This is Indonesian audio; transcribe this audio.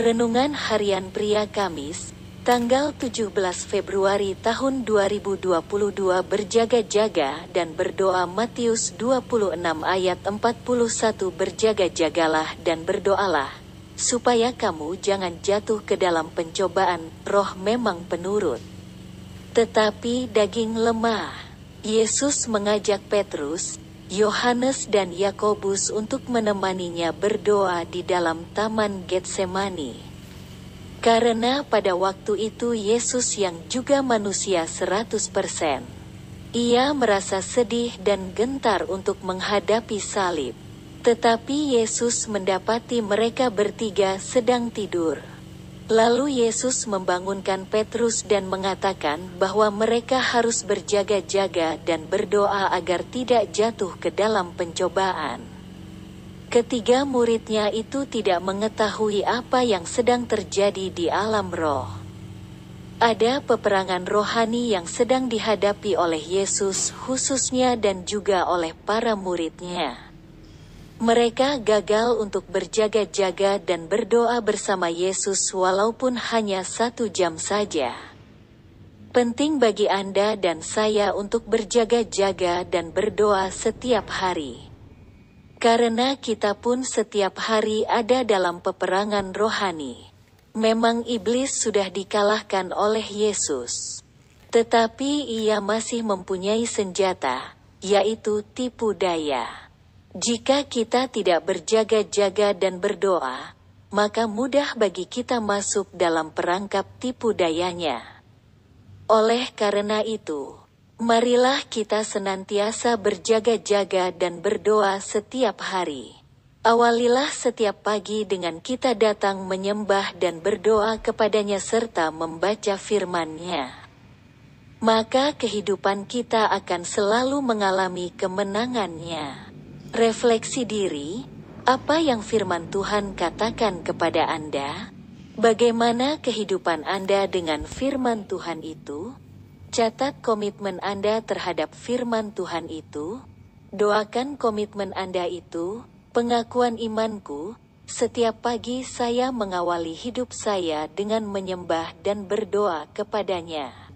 Renungan Harian Pria Kamis, tanggal 17 Februari tahun 2022 berjaga-jaga dan berdoa Matius 26 ayat 41 berjaga-jagalah dan berdoalah, supaya kamu jangan jatuh ke dalam pencobaan, roh memang penurut. Tetapi daging lemah. Yesus mengajak Petrus, Yohanes dan Yakobus untuk menemaninya berdoa di dalam taman Getsemani. Karena pada waktu itu Yesus yang juga manusia 100%. Ia merasa sedih dan gentar untuk menghadapi salib. Tetapi Yesus mendapati mereka bertiga sedang tidur. Lalu Yesus membangunkan Petrus dan mengatakan bahwa mereka harus berjaga-jaga dan berdoa agar tidak jatuh ke dalam pencobaan. Ketiga muridnya itu tidak mengetahui apa yang sedang terjadi di alam roh. Ada peperangan rohani yang sedang dihadapi oleh Yesus, khususnya dan juga oleh para muridnya. Mereka gagal untuk berjaga-jaga dan berdoa bersama Yesus walaupun hanya satu jam saja. Penting bagi Anda dan saya untuk berjaga-jaga dan berdoa setiap hari. Karena kita pun setiap hari ada dalam peperangan rohani. Memang iblis sudah dikalahkan oleh Yesus. Tetapi ia masih mempunyai senjata, yaitu tipu daya. Jika kita tidak berjaga-jaga dan berdoa, maka mudah bagi kita masuk dalam perangkap tipu dayanya. Oleh karena itu, marilah kita senantiasa berjaga-jaga dan berdoa setiap hari. Awalilah setiap pagi dengan kita datang menyembah dan berdoa kepadanya serta membaca firman-Nya. Maka kehidupan kita akan selalu mengalami kemenangannya. Refleksi diri, apa yang firman Tuhan katakan kepada Anda? Bagaimana kehidupan Anda dengan firman Tuhan itu? Catat komitmen Anda terhadap firman Tuhan itu. Doakan komitmen Anda itu, pengakuan imanku, setiap pagi saya mengawali hidup saya dengan menyembah dan berdoa kepadanya.